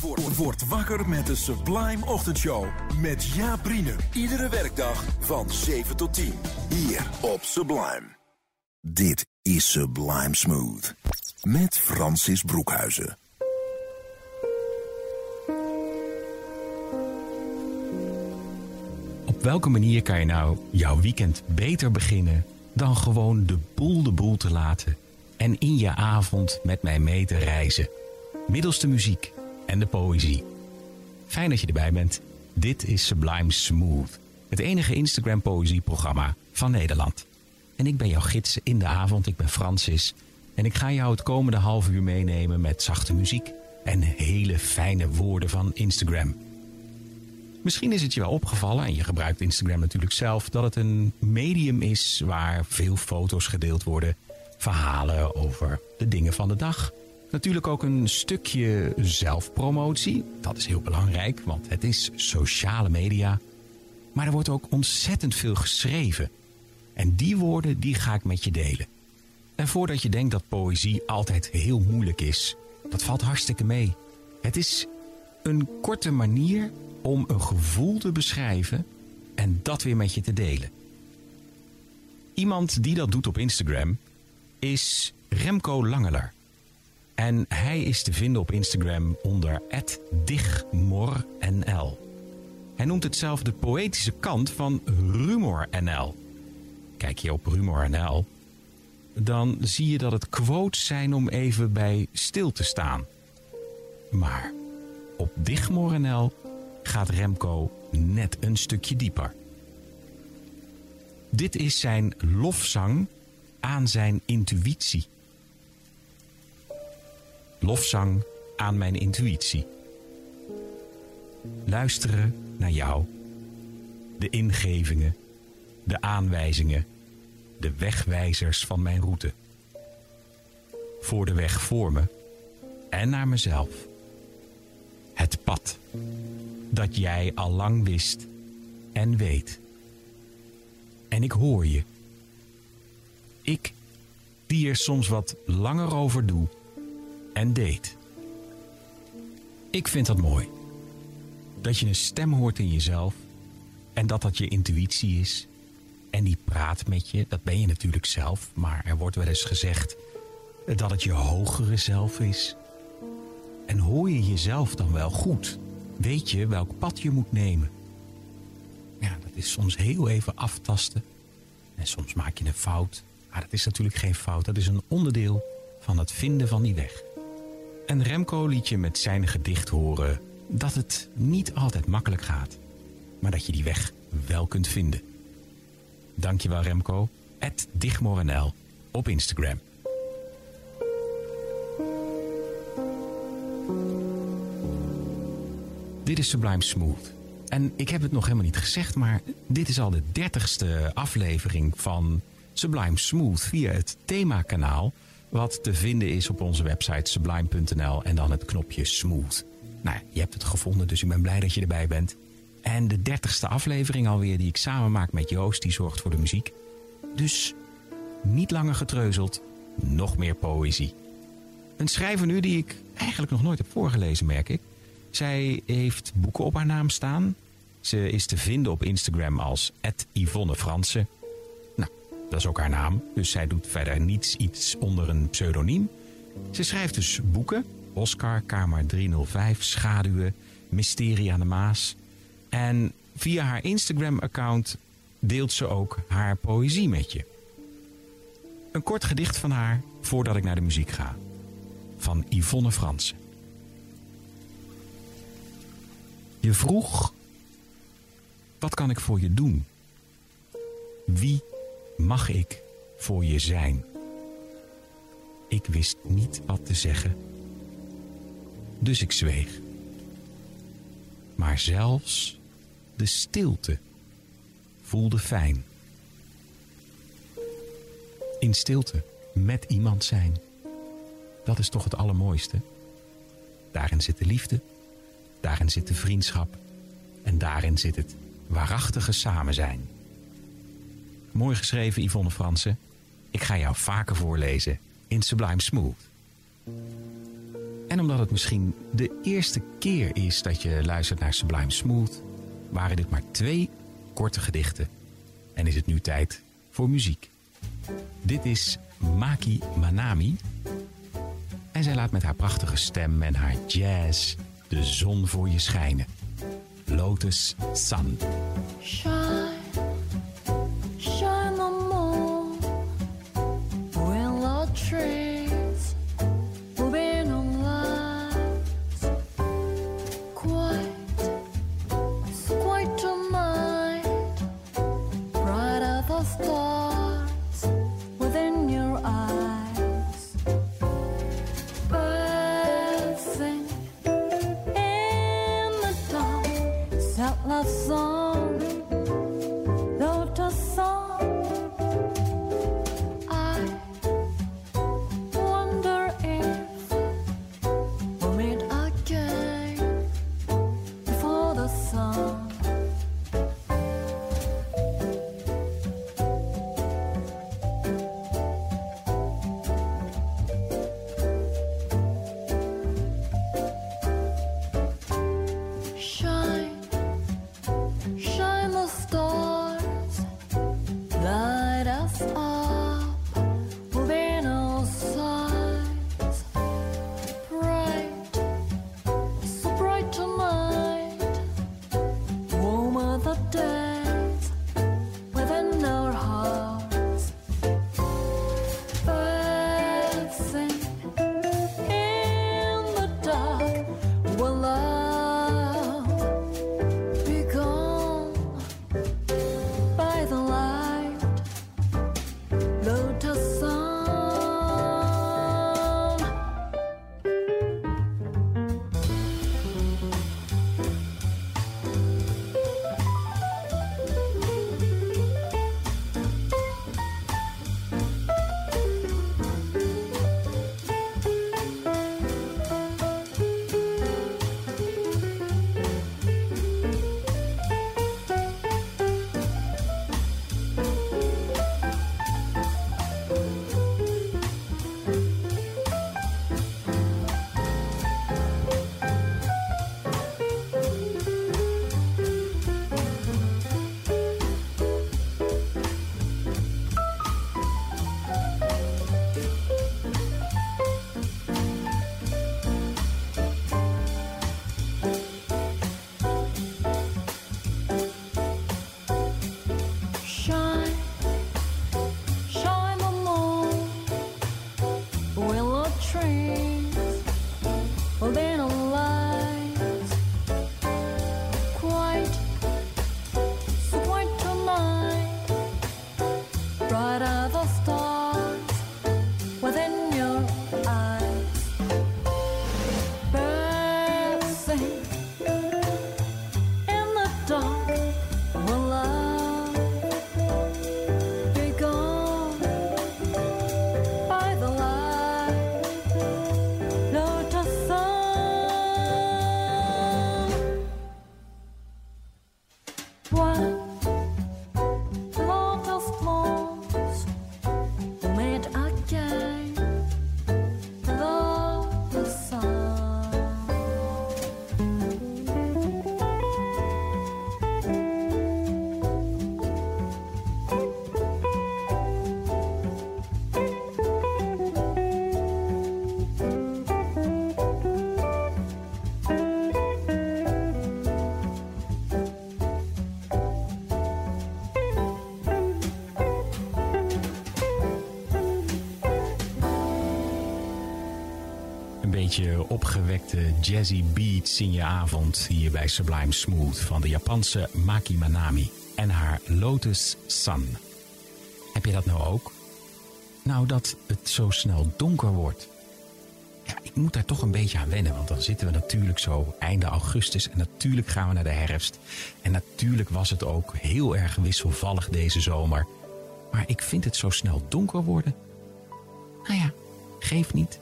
Word, word wakker met de Sublime Ochtendshow. Met Jaap. Iedere werkdag van 7 tot 10. Hier op Sublime. Dit is Sublime Smooth. Met Francis Broekhuizen. Op welke manier kan je nou jouw weekend beter beginnen dan gewoon de boel de boel te laten en in je avond met mij mee te reizen? Middels de muziek en de poëzie. Fijn dat je erbij bent. Dit is Sublime Smooth, het enige Instagram poëzieprogramma van Nederland. En ik ben jouw gids in de avond, ik ben Francis. En ik ga jou het komende half uur meenemen met zachte muziek en hele fijne woorden van Instagram. Misschien is het je wel opgevallen, en je gebruikt Instagram natuurlijk zelf, dat het een medium is waar veel foto's gedeeld worden, verhalen over de dingen van de dag. Natuurlijk ook een stukje zelfpromotie. Dat is heel belangrijk, want het is sociale media. Maar er wordt ook ontzettend veel geschreven. En die woorden die ga ik met je delen. En voordat je denkt dat poëzie altijd heel moeilijk is, dat valt hartstikke mee. Het is een korte manier om een gevoel te beschrijven en dat weer met je te delen. Iemand die dat doet op Instagram is Remco Langeler. En hij is te vinden op Instagram onder digmornl. Hij noemt het zelf de poëtische kant van RumorNL. Kijk je op RumorNL, dan zie je dat het quotes zijn om even bij stil te staan. Maar op Digmornl gaat Remco net een stukje dieper. Dit is zijn lofzang aan zijn intuïtie. Lofzang aan mijn intuïtie. Luisteren naar jou. De ingevingen, de aanwijzingen, de wegwijzers van mijn route. Voor de weg voor me en naar mezelf. Het pad dat jij al lang wist en weet. En ik hoor je. Ik, die er soms wat langer over doe en deed. Ik vind dat mooi. Dat je een stem hoort in jezelf en dat dat je intuïtie is. En die praat met je, dat ben je natuurlijk zelf, maar er wordt wel eens gezegd dat het je hogere zelf is. En hoor je jezelf dan wel goed? Weet je welk pad je moet nemen? Ja, dat is soms heel even aftasten. En soms maak je een fout. Maar dat is natuurlijk geen fout, dat is een onderdeel van het vinden van die weg. En Remco liet je met zijn gedicht horen dat het niet altijd makkelijk gaat, maar dat je die weg wel kunt vinden. Dankjewel Remco, at op Instagram. Dit is Sublime Smooth. En ik heb het nog helemaal niet gezegd, maar dit is al de dertigste aflevering van Sublime Smooth via het themakanaal wat te vinden is op onze website sublime.nl en dan het knopje smooth. Nou, je hebt het gevonden, dus ik ben blij dat je erbij bent. En de dertigste aflevering alweer die ik samen maak met Joost, die zorgt voor de muziek. Dus niet langer getreuzeld, nog meer poëzie. Een schrijver nu die ik eigenlijk nog nooit heb voorgelezen, merk ik. Zij heeft boeken op haar naam staan. Ze is te vinden op Instagram als Yvonne Fransen. Dat is ook haar naam, dus zij doet verder niets iets onder een pseudoniem. Ze schrijft dus boeken. Oscar, Kamer 305, Schaduwen, Mysterie aan de Maas. En via haar Instagram-account deelt ze ook haar poëzie met je. Een kort gedicht van haar voordat ik naar de muziek ga. Van Yvonne Fransen. Je vroeg, wat kan ik voor je doen? Wie mag ik voor je zijn? Ik wist niet wat te zeggen, dus ik zweeg. Maar zelfs de stilte voelde fijn. In stilte met iemand zijn. Dat is toch het allermooiste. Daarin zit de liefde, daarin zit de vriendschap en daarin zit het waarachtige samen zijn. Mooi geschreven, Yvonne Fransen. Ik ga jou vaker voorlezen in Sublime Smooth. En omdat het misschien de eerste keer is dat je luistert naar Sublime Smooth, waren dit maar twee korte gedichten. En is het nu tijd voor muziek. Dit is Maki Manami. En zij laat met haar prachtige stem en haar jazz de zon voor je schijnen. Lotus Sun. Opgewekte jazzy beats in je avond hier bij Sublime Smooth van de Japanse Maki Manami en haar Lotus Sun. Heb je dat nou ook? Nou, dat het zo snel donker wordt. ja, ik moet daar toch een beetje aan wennen. Want dan zitten we natuurlijk zo einde augustus. En natuurlijk gaan we naar de herfst. En natuurlijk was het ook heel erg wisselvallig deze zomer. Maar ik vind het zo snel donker worden. Nou ja, geef niet.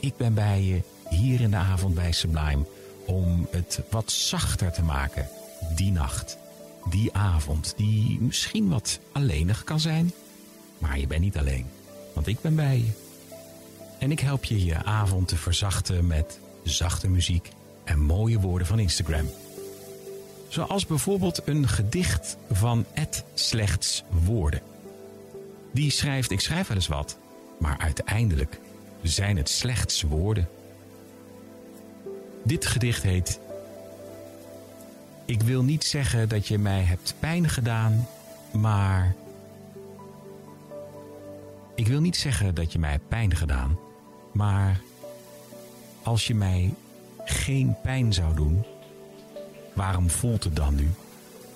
Ik ben bij je hier in de avond bij Sublime om het wat zachter te maken die nacht, die avond, die misschien wat alleenig kan zijn, maar je bent niet alleen, want ik ben bij je. En ik help je je avond te verzachten met zachte muziek en mooie woorden van Instagram. Zoals bijvoorbeeld een gedicht van Ed Slechts Woorden. Die schrijft, ik schrijf wel eens wat, maar uiteindelijk zijn het slechts woorden. Dit gedicht heet Ik wil niet zeggen dat je mij hebt pijn gedaan, maar. Ik wil niet zeggen dat je mij hebt pijn gedaan, maar als je mij geen pijn zou doen, waarom voelt het dan nu?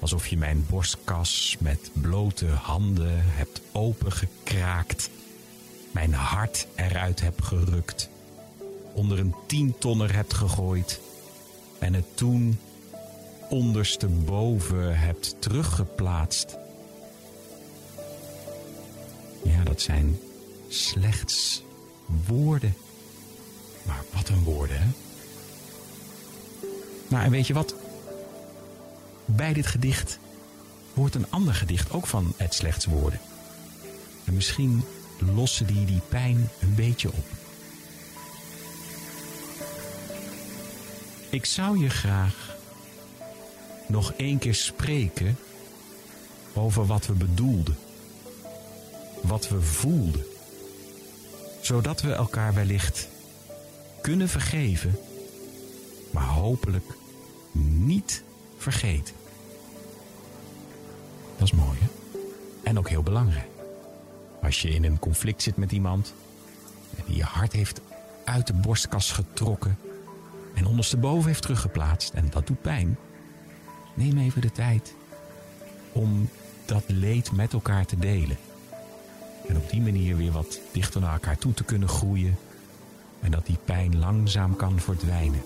Alsof je mijn borstkas met blote handen hebt opengekraakt, mijn hart eruit hebt gerukt onder een tientonner hebt gegooid en het toen ondersteboven hebt teruggeplaatst. Ja, dat zijn slechts woorden. Maar wat een woorden, hè? Nou, en weet je wat? Bij dit gedicht hoort een ander gedicht ook van het slechts woorden. En misschien lossen die die pijn een beetje op. Ik zou je graag nog één keer spreken over wat we bedoelden, wat we voelden, zodat we elkaar wellicht kunnen vergeven, maar hopelijk niet vergeten. Dat is mooi, hè? En ook heel belangrijk. Als je in een conflict zit met iemand die je hart heeft uit de borstkas getrokken en ondersteboven heeft teruggeplaatst en dat doet pijn, neem even de tijd om dat leed met elkaar te delen. En op die manier weer wat dichter naar elkaar toe te kunnen groeien en dat die pijn langzaam kan verdwijnen.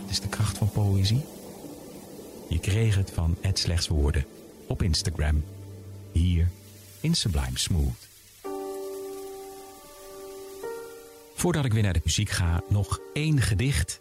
Dat is de kracht van poëzie. Je kreeg het van Ed Slechts Woorden op Instagram, hier in Sublime Smooth. Voordat ik weer naar de muziek ga, nog één gedicht.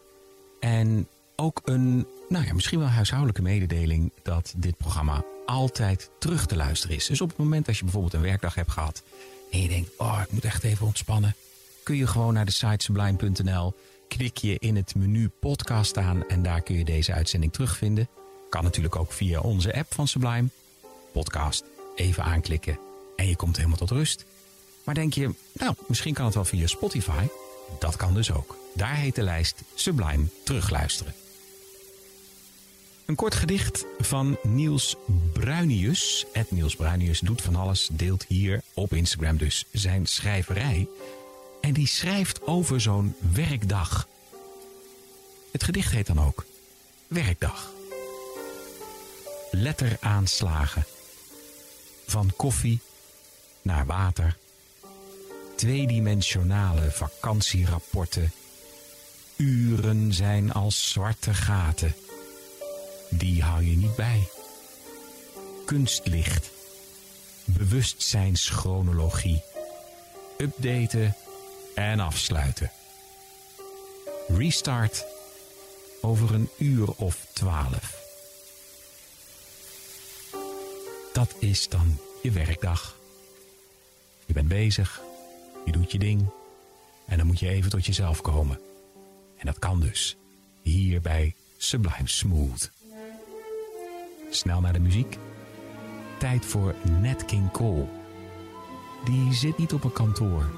En ook een, nou ja, misschien wel huishoudelijke mededeling dat dit programma altijd terug te luisteren is. Dus op het moment dat je bijvoorbeeld een werkdag hebt gehad en je denkt, oh, ik moet echt even ontspannen, kun je gewoon naar de site sublime.nl, klik je in het menu podcast aan en daar kun je deze uitzending terugvinden. Kan natuurlijk ook via onze app van Sublime. Podcast, even aanklikken en je komt helemaal tot rust. Maar denk je, nou, misschien kan het wel via Spotify. Dat kan dus ook. Daar heet de lijst Sublime Terugluisteren. Een kort gedicht van Niels Bruinius. Het Niels Bruinius doet van alles, deelt hier op Instagram dus zijn schrijverij. En die schrijft over zo'n werkdag. Het gedicht heet dan ook Werkdag. Letteraanslagen. Van koffie naar water tweedimensionale vakantierapporten. Uren zijn als zwarte gaten. Die hou je niet bij. Kunstlicht. Bewustzijnschronologie. Updaten en afsluiten. Restart over een uur of twaalf. Dat is dan je werkdag. Je bent bezig je doet je ding en dan moet je even tot jezelf komen. En dat kan dus hier bij Sublime Smooth. Snel naar de muziek. Tijd voor Nat King Cole. Die zit niet op een kantoor.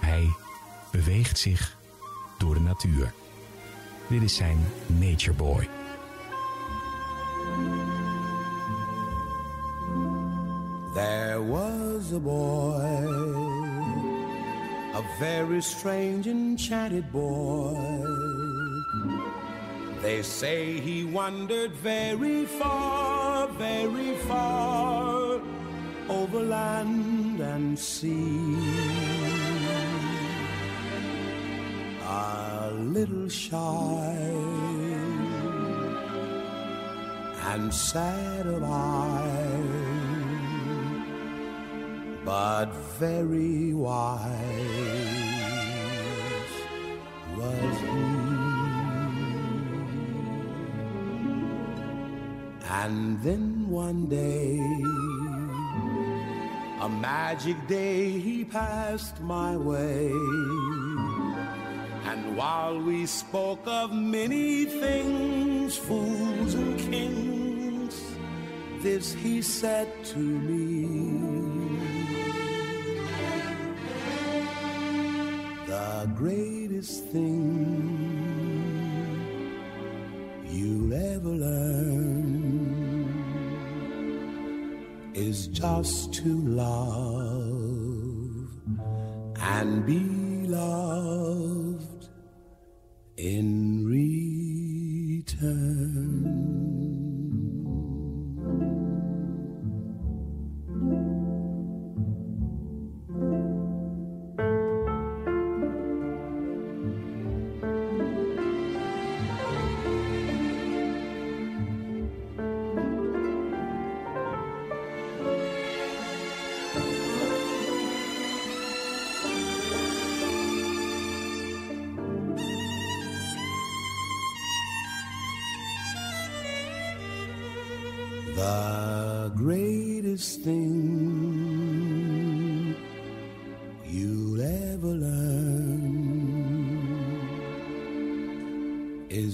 Hij beweegt zich door de natuur. Dit is zijn Nature Boy. There was a boy a very strange enchanted boy. They say he wandered very far, very far over land and sea. A little shy and sad of eye, but very wise was he. And then one day, a magic day, he passed my way. And while we spoke of many things, fools and kings, this he said to me. The greatest thing you'll ever learn is just to love and be loved in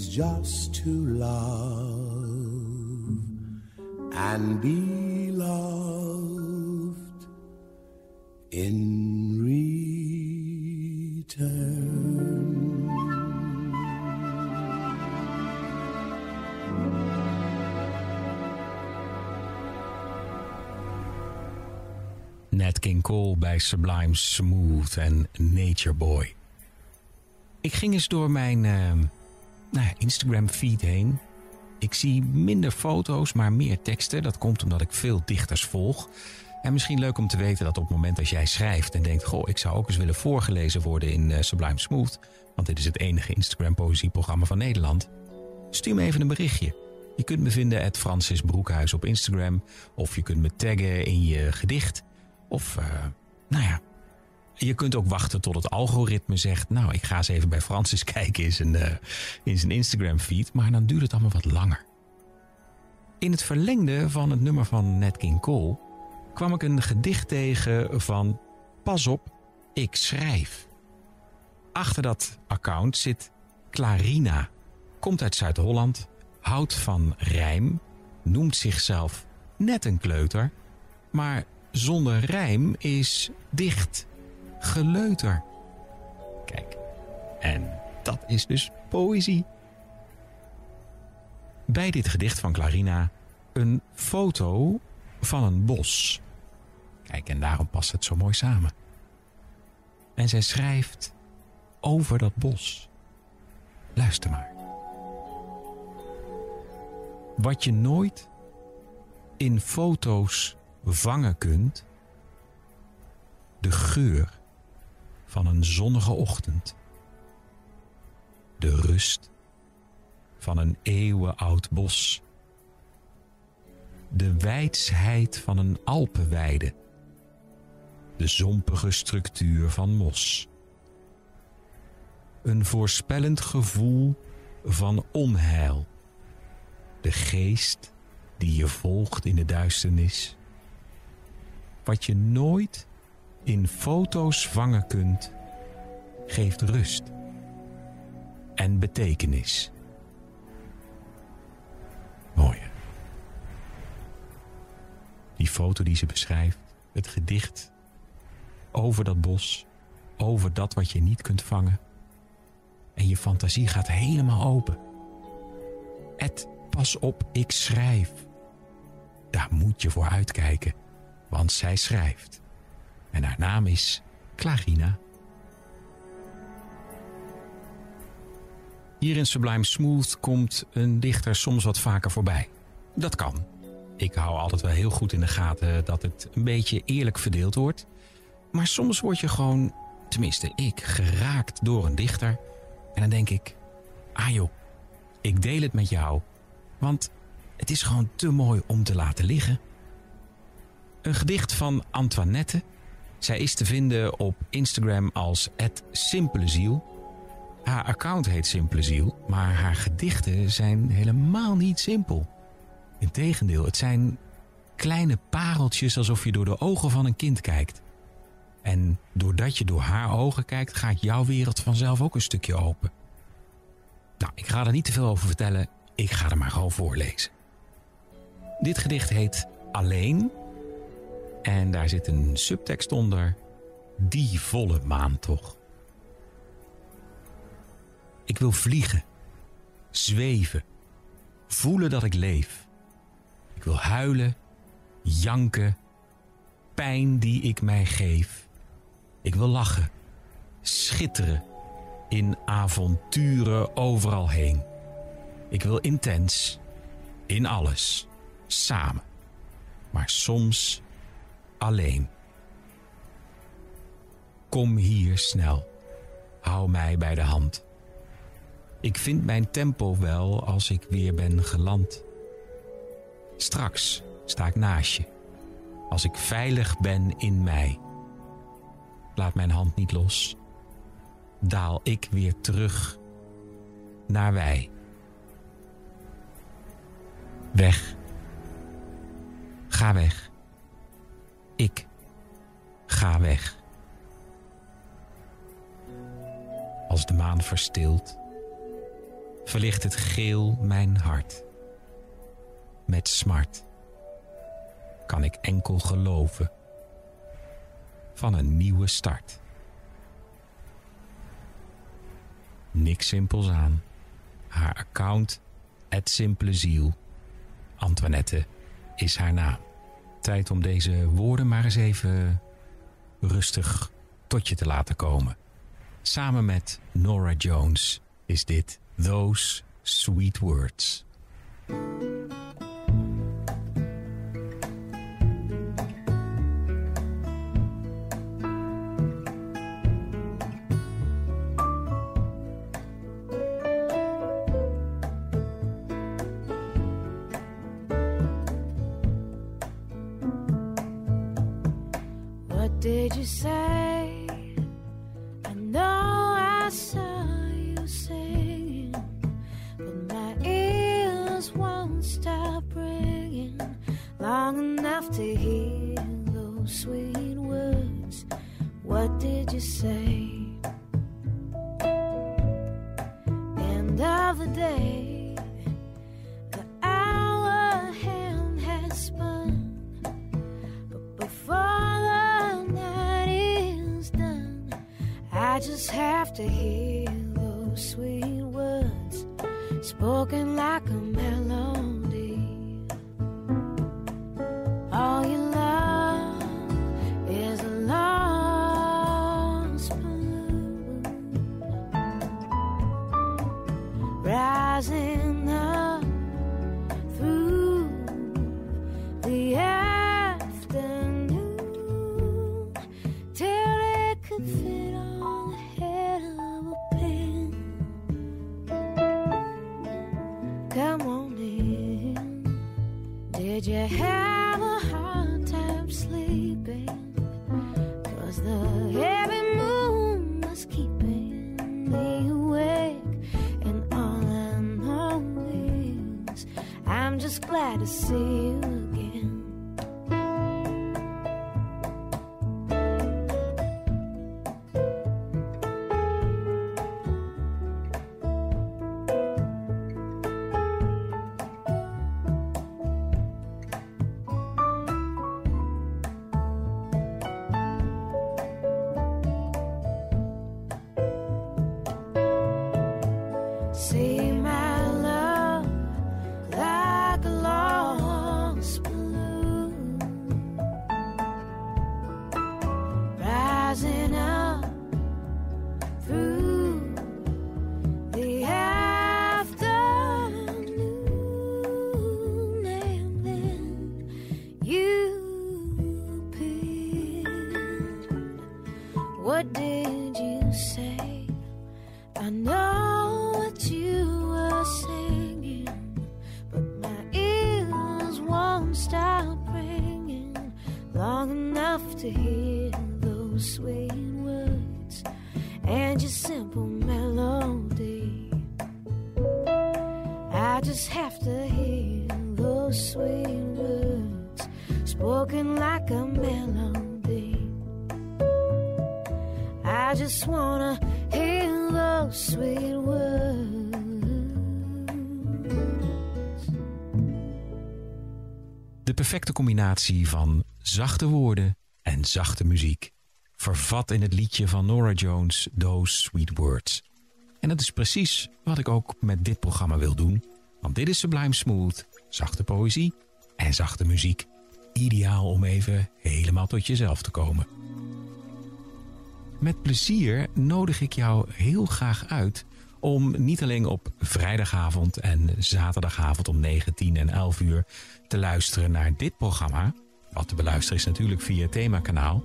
is just to love and be loved in return. King Cole bij Sublime Smooth en Nature Boy. Ik ging eens door mijn eh, nou ja, Instagram feed heen. Ik zie minder foto's, maar meer teksten. Dat komt omdat ik veel dichters volg. En misschien leuk om te weten dat op het moment dat jij schrijft en denkt... goh, ik zou ook eens willen voorgelezen worden in eh, Sublime Smooth... want dit is het enige Instagram poëzieprogramma van Nederland... stuur me even een berichtje. Je kunt me vinden at Francis Broekhuis op Instagram... of je kunt me taggen in je gedicht... Of, eh, nou ja, je kunt ook wachten tot het algoritme zegt... nou, ik ga eens even bij Francis kijken in zijn, eh, in zijn Instagram-feed. Maar dan duurt het allemaal wat langer. In het verlengde van het nummer van Nat King Cole... kwam ik een gedicht tegen van... Pas op, ik schrijf. Achter dat account zit Clarina. Komt uit Zuid-Holland, houdt van rijm... noemt zichzelf net een kleuter... maar zonder rijm is dicht, geleuter. Kijk, en dat is dus poëzie. Bij dit gedicht van Clarina een foto van een bos. Kijk, en daarom past het zo mooi samen. En zij schrijft over dat bos. Luister maar. Wat je nooit in foto's vangen kunt de geur van een zonnige ochtend, de rust van een eeuwenoud bos, de wijdsheid van een Alpenweide, de zompige structuur van mos, een voorspellend gevoel van onheil, de geest die je volgt in de duisternis. Wat je nooit in foto's vangen kunt, geeft rust en betekenis. Mooi. hè? Die foto die ze beschrijft, het gedicht over dat bos, over dat wat je niet kunt vangen. En je fantasie gaat helemaal open. Ed, pas op, ik schrijf. Daar moet je voor uitkijken want zij schrijft. En haar naam is Clarina. Hier in Sublime Smooth komt een dichter soms wat vaker voorbij. Dat kan. Ik hou altijd wel heel goed in de gaten dat het een beetje eerlijk verdeeld wordt. Maar soms word je gewoon, tenminste ik, geraakt door een dichter En dan denk ik, ah joh, ik deel het met jou, want het is gewoon te mooi om te laten liggen. Een gedicht van Antoinette. Zij is te vinden op Instagram als Simpele Ziel. Haar account heet Simpele Ziel, maar haar gedichten zijn helemaal niet simpel. Integendeel, het zijn kleine pareltjes alsof je door de ogen van een kind kijkt. En doordat je door haar ogen kijkt, gaat jouw wereld vanzelf ook een stukje open. Nou, ik ga er niet te veel over vertellen, ik ga er maar gewoon voorlezen. Dit gedicht heet Alleen. En daar zit een subtekst onder. Die volle maan toch. Ik wil vliegen, zweven, voelen dat ik leef. Ik wil huilen, janken, pijn die ik mij geef. Ik wil lachen, schitteren, in avonturen overal heen. Ik wil intens, in alles, samen, maar soms alleen. Kom hier snel, hou mij bij de hand. Ik vind mijn tempo wel als ik weer ben geland. Straks sta ik naast je, als ik veilig ben in mij. Laat mijn hand niet los, daal ik weer terug naar wij. Weg. Ga weg. Ik ga weg. Als de maan verstilt, verlicht het geel mijn hart. Met smart kan ik enkel geloven van een nieuwe start. Niks simpels aan. Haar account, het simpele ziel. Antoinette is haar naam. Tijd om deze woorden maar eens even rustig tot je te laten komen. Samen met Nora Jones is dit Those Sweet Words. You say? I know I saw you singing, but my ears won't stop ringing long enough to hear those sweet words. What did you say? End of the day, to hear those sweet words spoken like a melody. You spoken like a melody. I just wanna hear those sweet words. De perfecte combinatie van zachte woorden en zachte muziek. Vervat in het liedje van Nora Jones, Those Sweet Words. En dat is precies wat ik ook met dit programma wil doen. Want dit is Sublime Smooth, zachte poëzie en zachte muziek. Ideaal om even helemaal tot jezelf te komen. Met plezier nodig ik jou heel graag uit om niet alleen op vrijdagavond en zaterdagavond om 9, 10 en 11 uur te luisteren naar dit programma. Wat te beluisteren is natuurlijk via het themakanaal.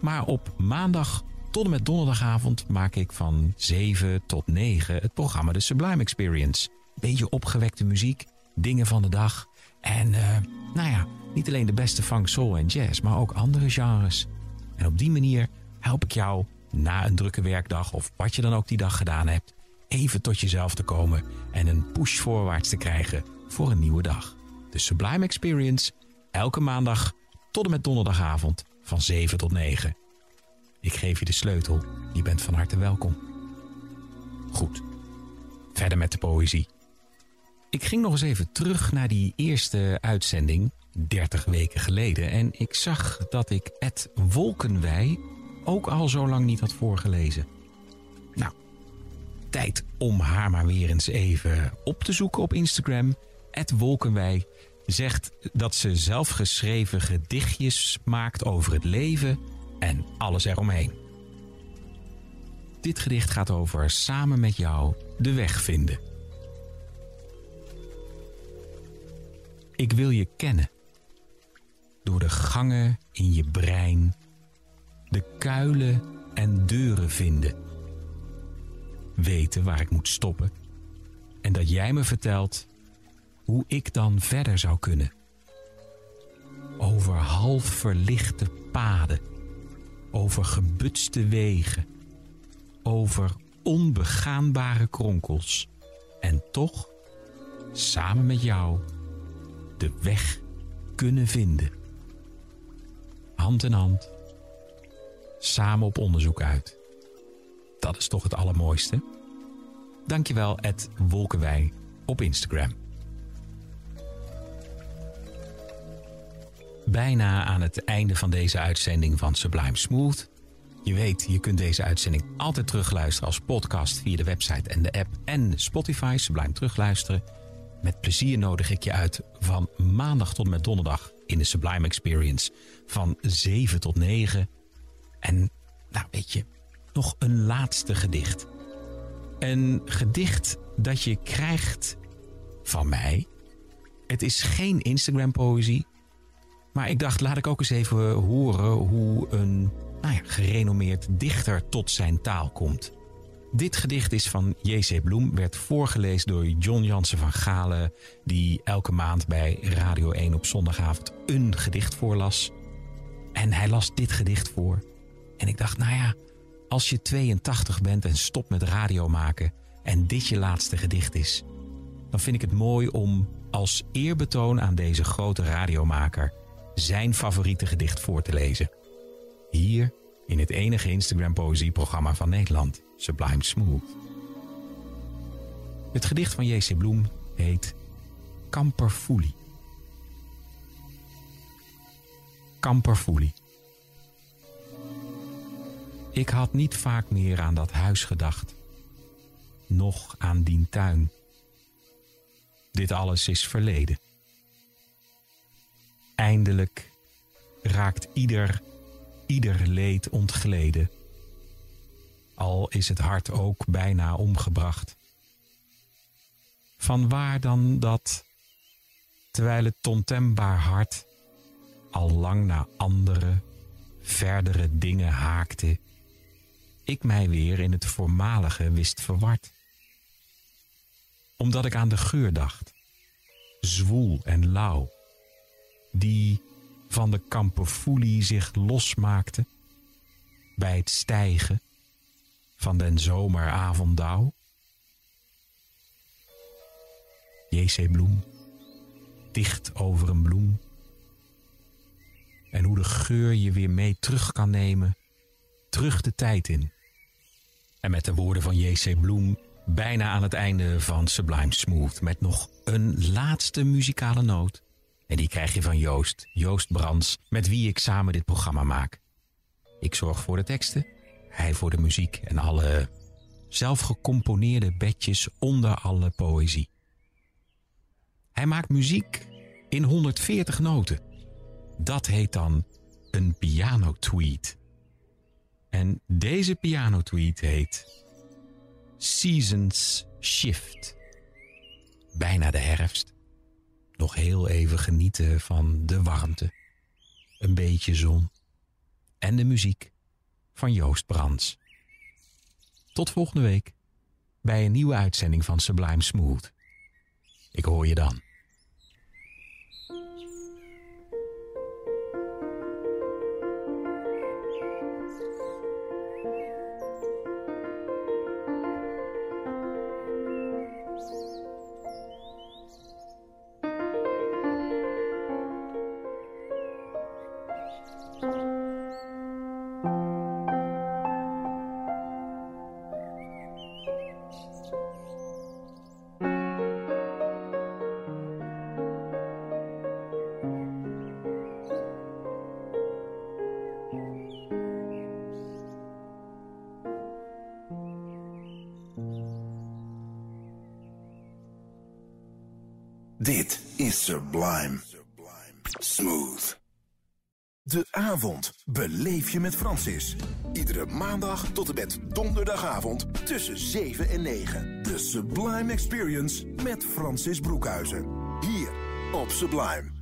Maar op maandag tot en met donderdagavond maak ik van 7 tot 9 het programma de Sublime Experience. Beetje opgewekte muziek, dingen van de dag. En uh, nou ja, niet alleen de beste funk, soul en jazz, maar ook andere genres. En op die manier help ik jou na een drukke werkdag of wat je dan ook die dag gedaan hebt, even tot jezelf te komen en een push voorwaarts te krijgen voor een nieuwe dag. De Sublime Experience, elke maandag tot en met donderdagavond van 7 tot 9. Ik geef je de sleutel, je bent van harte welkom. Goed, verder met de poëzie. Ik ging nog eens even terug naar die eerste uitzending, 30 weken geleden, en ik zag dat ik Ed Wolkenwij ook al zo lang niet had voorgelezen. Nou, tijd om haar maar weer eens even op te zoeken op Instagram. Ed Wolkenwij zegt dat ze zelfgeschreven gedichtjes maakt over het leven en alles eromheen. Dit gedicht gaat over samen met jou de weg vinden. Ik wil je kennen. Door de gangen in je brein, de kuilen en deuren vinden. Weten waar ik moet stoppen en dat jij me vertelt hoe ik dan verder zou kunnen. Over half verlichte paden, over gebutste wegen, over onbegaanbare kronkels en toch samen met jou de weg kunnen vinden. Hand in hand, samen op onderzoek uit. Dat is toch het allermooiste? Dankjewel, Ed Wolkenwij op Instagram. Bijna aan het einde van deze uitzending van Sublime Smooth. Je weet, je kunt deze uitzending altijd terugluisteren als podcast via de website en de app en Spotify Sublime terugluisteren. Met plezier nodig ik je uit van maandag tot met donderdag in de Sublime Experience van 7 tot 9. En nou weet je, nog een laatste gedicht. Een gedicht dat je krijgt van mij. Het is geen Instagram poëzie. Maar ik dacht, laat ik ook eens even horen hoe een nou ja, gerenommeerd dichter tot zijn taal komt. Dit gedicht is van J.C. Bloem, werd voorgelezen door John Jansen van Galen, die elke maand bij Radio 1 op zondagavond een gedicht voorlas. En hij las dit gedicht voor. En ik dacht, nou ja, als je 82 bent en stopt met radio maken en dit je laatste gedicht is, dan vind ik het mooi om als eerbetoon aan deze grote radiomaker zijn favoriete gedicht voor te lezen. Hier in het enige Instagram poëzieprogramma van Nederland, Sublime Smooth. Het gedicht van J.C. Bloem heet Kamperfoelie. Kamperfoelie. Ik had niet vaak meer aan dat huis gedacht, noch aan dien tuin. Dit alles is verleden. Eindelijk raakt ieder, ieder leed ontgleden, al is het hart ook bijna omgebracht. Van waar dan dat, terwijl het ontembaar hart al lang naar andere, verdere dingen haakte, ik mij weer in het voormalige wist verward. Omdat ik aan de geur dacht, zwoel en lauw, die van de kamperfoelie zich losmaakte bij het stijgen van den zomeravonddauw? J.C. Bloem, dicht over een bloem. En hoe de geur je weer mee terug kan nemen, terug de tijd in. En met de woorden van J.C. Bloem bijna aan het einde van Sublime Smooth met nog een laatste muzikale noot. En die krijg je van Joost, Joost Brands, met wie ik samen dit programma maak. Ik zorg voor de teksten, hij voor de muziek en alle zelfgecomponeerde bedjes onder alle poëzie. Hij maakt muziek in 140 noten. Dat heet dan een piano-tweet. En deze piano-tweet heet Seasons Shift. Bijna de herfst. Nog heel even genieten van de warmte, een beetje zon en de muziek van Joost Brands. Tot volgende week bij een nieuwe uitzending van Sublime Smooth. Ik hoor je dan. Is Sublime. Smooth. De avond beleef je met Francis. Iedere maandag tot en met donderdagavond tussen 7 en 9. De Sublime Experience met Francis Broekhuizen. Hier op Sublime.